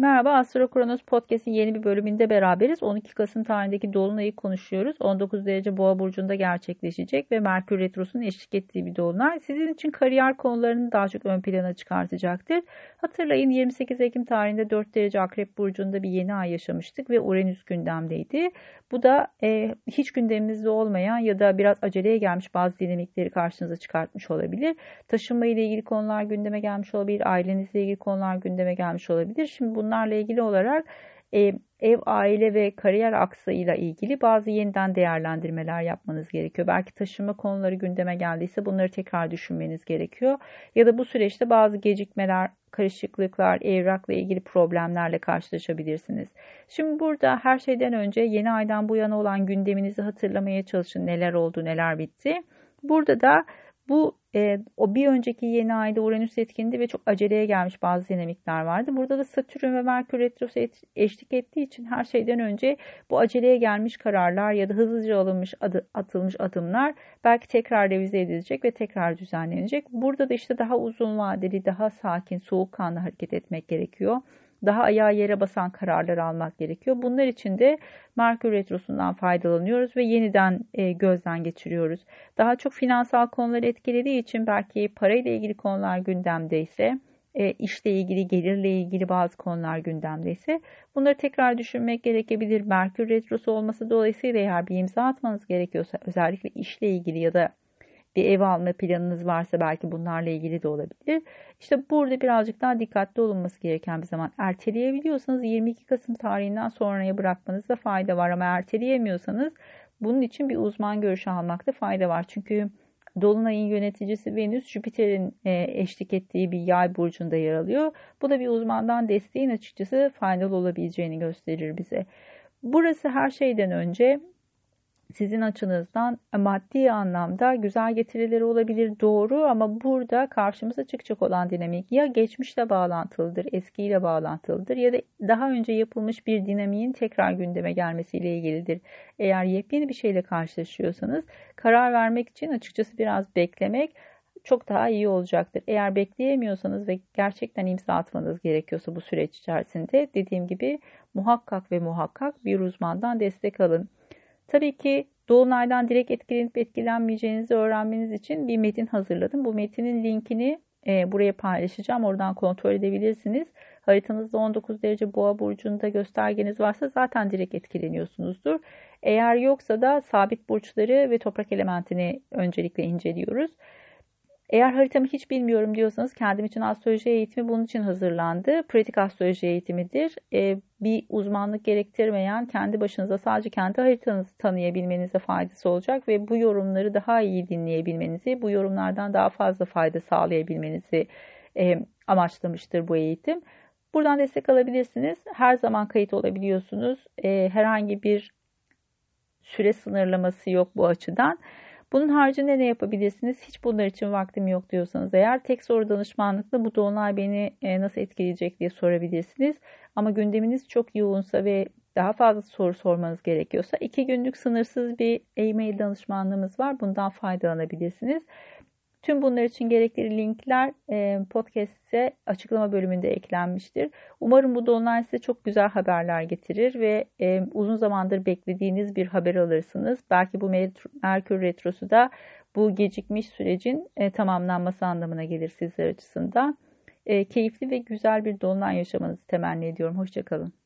Merhaba Astro Kronos Podcast'in yeni bir bölümünde beraberiz. 12 Kasım tarihindeki Dolunay'ı konuşuyoruz. 19 derece Boğa burcunda gerçekleşecek ve Merkür Retrosu'nun eşlik ettiği bir dolunay. Sizin için kariyer konularını daha çok ön plana çıkartacaktır. Hatırlayın 28 Ekim tarihinde 4 derece Akrep burcunda bir yeni ay yaşamıştık ve Uranüs gündemdeydi. Bu da e, hiç gündemimizde olmayan ya da biraz aceleye gelmiş bazı dinamikleri karşınıza çıkartmış olabilir. Taşınma ile ilgili konular gündeme gelmiş olabilir. Ailenizle ilgili konular gündeme gelmiş olabilir. Şimdi bunlarla ilgili olarak e, ev, aile ve kariyer aksıyla ilgili bazı yeniden değerlendirmeler yapmanız gerekiyor. Belki taşınma konuları gündeme geldiyse bunları tekrar düşünmeniz gerekiyor. Ya da bu süreçte bazı gecikmeler, karışıklıklar, evrakla ilgili problemlerle karşılaşabilirsiniz. Şimdi burada her şeyden önce yeni aydan bu yana olan gündeminizi hatırlamaya çalışın. Neler oldu, neler bitti. Burada da bu e, o bir önceki yeni ayda Uranüs etkindi ve çok aceleye gelmiş bazı dinamikler vardı. Burada da Satürn ve Merkür retrosu et, eşlik ettiği için her şeyden önce bu aceleye gelmiş kararlar ya da hızlıca alınmış adı, atılmış adımlar belki tekrar revize edilecek ve tekrar düzenlenecek. Burada da işte daha uzun vadeli, daha sakin, soğukkanlı hareket etmek gerekiyor daha ayağa yere basan kararlar almak gerekiyor. Bunlar için de Merkür Retrosu'ndan faydalanıyoruz ve yeniden e, gözden geçiriyoruz. Daha çok finansal konuları etkilediği için belki parayla ilgili konular gündemdeyse, e, işle ilgili, gelirle ilgili bazı konular gündemdeyse bunları tekrar düşünmek gerekebilir. Merkür Retrosu olması dolayısıyla eğer bir imza atmanız gerekiyorsa özellikle işle ilgili ya da bir ev alma planınız varsa belki bunlarla ilgili de olabilir. İşte burada birazcık daha dikkatli olunması gereken bir zaman. Erteleyebiliyorsanız 22 Kasım tarihinden sonraya bırakmanızda fayda var ama erteleyemiyorsanız bunun için bir uzman görüşü almakta fayda var. Çünkü Dolunay'ın yöneticisi Venüs Jüpiter'in e, eşlik ettiği bir yay burcunda yer alıyor. Bu da bir uzmandan desteğin açıkçası faydalı olabileceğini gösterir bize. Burası her şeyden önce sizin açınızdan maddi anlamda güzel getirileri olabilir doğru ama burada karşımıza çıkacak olan dinamik ya geçmişle bağlantılıdır, eskiyle bağlantılıdır ya da daha önce yapılmış bir dinamiğin tekrar gündeme gelmesiyle ilgilidir. Eğer yepyeni bir şeyle karşılaşıyorsanız karar vermek için açıkçası biraz beklemek çok daha iyi olacaktır. Eğer bekleyemiyorsanız ve gerçekten imza atmanız gerekiyorsa bu süreç içerisinde dediğim gibi muhakkak ve muhakkak bir uzmandan destek alın. Tabii ki Dolunay'dan direkt etkilenip etkilenmeyeceğinizi öğrenmeniz için bir metin hazırladım. Bu metinin linkini e, buraya paylaşacağım. Oradan kontrol edebilirsiniz. Haritanızda 19 derece boğa burcunda göstergeniz varsa zaten direkt etkileniyorsunuzdur. Eğer yoksa da sabit burçları ve toprak elementini öncelikle inceliyoruz. Eğer haritamı hiç bilmiyorum diyorsanız kendim için astroloji eğitimi bunun için hazırlandı. Pratik astroloji eğitimidir. Ee, bir uzmanlık gerektirmeyen kendi başınıza sadece kendi haritanızı tanıyabilmenize faydası olacak ve bu yorumları daha iyi dinleyebilmenizi, bu yorumlardan daha fazla fayda sağlayabilmenizi e, amaçlamıştır bu eğitim. Buradan destek alabilirsiniz. Her zaman kayıt olabiliyorsunuz. E, herhangi bir süre sınırlaması yok bu açıdan. Bunun haricinde ne yapabilirsiniz? Hiç bunlar için vaktim yok diyorsanız eğer tek soru danışmanlıkla bu dolunay beni e, nasıl etkileyecek diye sorabilirsiniz. Ama gündeminiz çok yoğunsa ve daha fazla soru sormanız gerekiyorsa iki günlük sınırsız bir e-mail danışmanlığımız var. Bundan faydalanabilirsiniz. Tüm bunlar için gerekli linkler e, podcast'e açıklama bölümünde eklenmiştir. Umarım bu dolunay size çok güzel haberler getirir ve e, uzun zamandır beklediğiniz bir haber alırsınız. Belki bu Merkür Retrosu da bu gecikmiş sürecin e, tamamlanması anlamına gelir sizler açısından. Keyifli ve güzel bir dolunay yaşamanızı temenni ediyorum. Hoşçakalın.